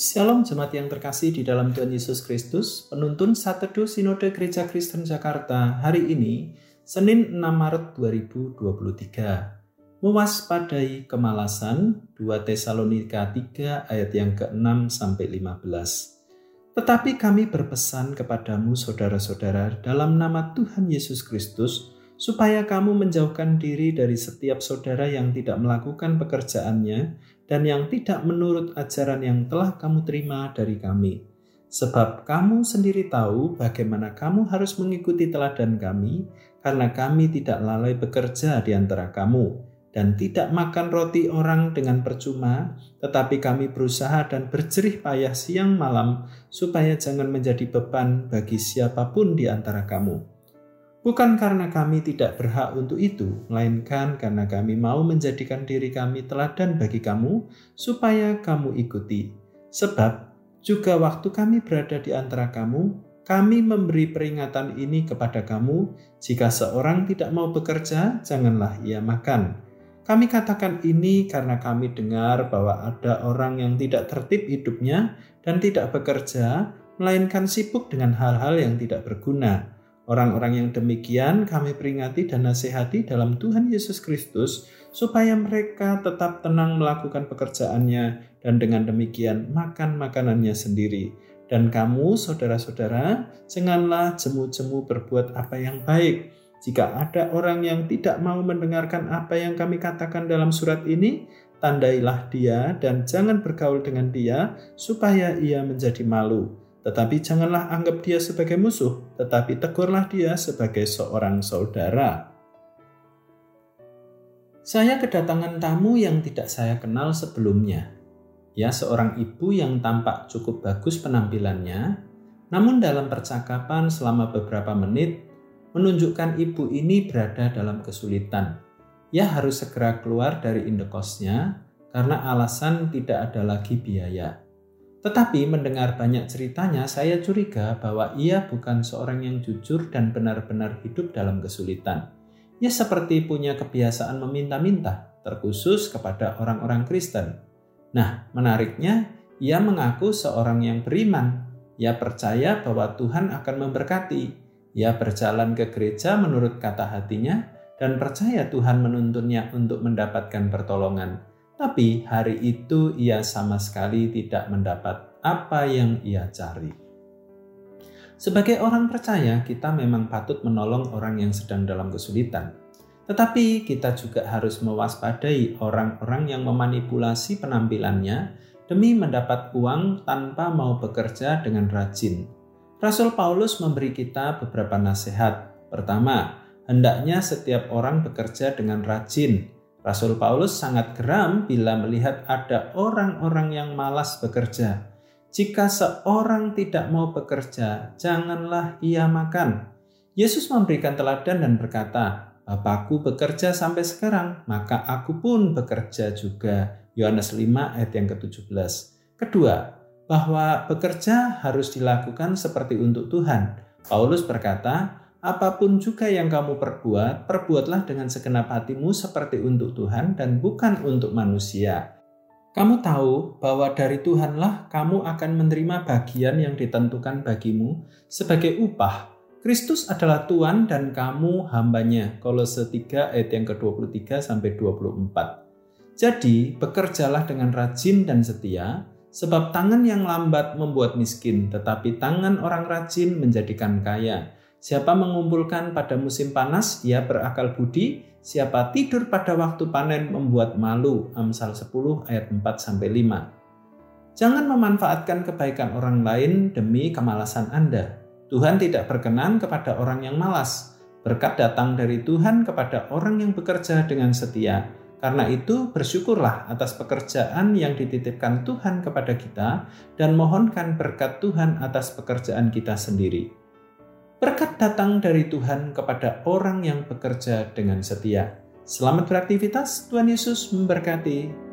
Shalom jemaat yang terkasih di dalam Tuhan Yesus Kristus, penuntun Satedu Sinode Gereja Kristen Jakarta hari ini, Senin 6 Maret 2023. Mewaspadai kemalasan 2 Tesalonika 3 ayat yang ke-6 sampai 15. Tetapi kami berpesan kepadamu saudara-saudara dalam nama Tuhan Yesus Kristus supaya kamu menjauhkan diri dari setiap saudara yang tidak melakukan pekerjaannya dan yang tidak menurut ajaran yang telah kamu terima dari kami. Sebab kamu sendiri tahu bagaimana kamu harus mengikuti teladan kami, karena kami tidak lalai bekerja di antara kamu, dan tidak makan roti orang dengan percuma, tetapi kami berusaha dan berjerih payah siang malam, supaya jangan menjadi beban bagi siapa pun di antara kamu Bukan karena kami tidak berhak untuk itu, melainkan karena kami mau menjadikan diri kami teladan bagi kamu, supaya kamu ikuti. Sebab juga waktu kami berada di antara kamu, kami memberi peringatan ini kepada kamu: jika seorang tidak mau bekerja, janganlah ia makan. Kami katakan ini karena kami dengar bahwa ada orang yang tidak tertib hidupnya dan tidak bekerja, melainkan sibuk dengan hal-hal yang tidak berguna Orang-orang yang demikian kami peringati dan nasihati dalam Tuhan Yesus Kristus supaya mereka tetap tenang melakukan pekerjaannya dan dengan demikian makan makanannya sendiri. Dan kamu saudara-saudara janganlah jemu-jemu berbuat apa yang baik. Jika ada orang yang tidak mau mendengarkan apa yang kami katakan dalam surat ini, tandailah dia dan jangan bergaul dengan dia supaya ia menjadi malu tetapi janganlah anggap dia sebagai musuh, tetapi tegurlah dia sebagai seorang saudara. Saya kedatangan tamu yang tidak saya kenal sebelumnya. Ya, seorang ibu yang tampak cukup bagus penampilannya, namun dalam percakapan selama beberapa menit menunjukkan ibu ini berada dalam kesulitan. Ia harus segera keluar dari indekosnya karena alasan tidak ada lagi biaya. Tetapi mendengar banyak ceritanya, saya curiga bahwa ia bukan seorang yang jujur dan benar-benar hidup dalam kesulitan. Ia seperti punya kebiasaan meminta-minta, terkhusus kepada orang-orang Kristen. Nah, menariknya, ia mengaku seorang yang beriman. Ia percaya bahwa Tuhan akan memberkati. Ia berjalan ke gereja menurut kata hatinya dan percaya Tuhan menuntunnya untuk mendapatkan pertolongan. Tapi hari itu ia sama sekali tidak mendapat apa yang ia cari. Sebagai orang percaya, kita memang patut menolong orang yang sedang dalam kesulitan. Tetapi kita juga harus mewaspadai orang-orang yang memanipulasi penampilannya demi mendapat uang tanpa mau bekerja dengan rajin. Rasul Paulus memberi kita beberapa nasihat. Pertama, hendaknya setiap orang bekerja dengan rajin, Rasul Paulus sangat geram bila melihat ada orang-orang yang malas bekerja. Jika seorang tidak mau bekerja, janganlah ia makan. Yesus memberikan teladan dan berkata, Bapakku bekerja sampai sekarang, maka aku pun bekerja juga. Yohanes 5 ayat yang ke-17. Kedua, bahwa bekerja harus dilakukan seperti untuk Tuhan. Paulus berkata, apa pun juga yang kamu perbuat, perbuatlah dengan segenap hatimu seperti untuk Tuhan dan bukan untuk manusia. Kamu tahu bahwa dari Tuhanlah kamu akan menerima bagian yang ditentukan bagimu sebagai upah. Kristus adalah Tuhan dan kamu hambanya. Kolose 3 ayat yang ke-23 sampai 24. Jadi, bekerjalah dengan rajin dan setia, sebab tangan yang lambat membuat miskin, tetapi tangan orang rajin menjadikan kaya. Siapa mengumpulkan pada musim panas, ia berakal budi. Siapa tidur pada waktu panen membuat malu. Amsal 10 ayat 4 sampai 5. Jangan memanfaatkan kebaikan orang lain demi kemalasan Anda. Tuhan tidak berkenan kepada orang yang malas. Berkat datang dari Tuhan kepada orang yang bekerja dengan setia. Karena itu, bersyukurlah atas pekerjaan yang dititipkan Tuhan kepada kita, dan mohonkan berkat Tuhan atas pekerjaan kita sendiri. Berkat datang dari Tuhan kepada orang yang bekerja dengan setia. Selamat beraktivitas, Tuhan Yesus memberkati.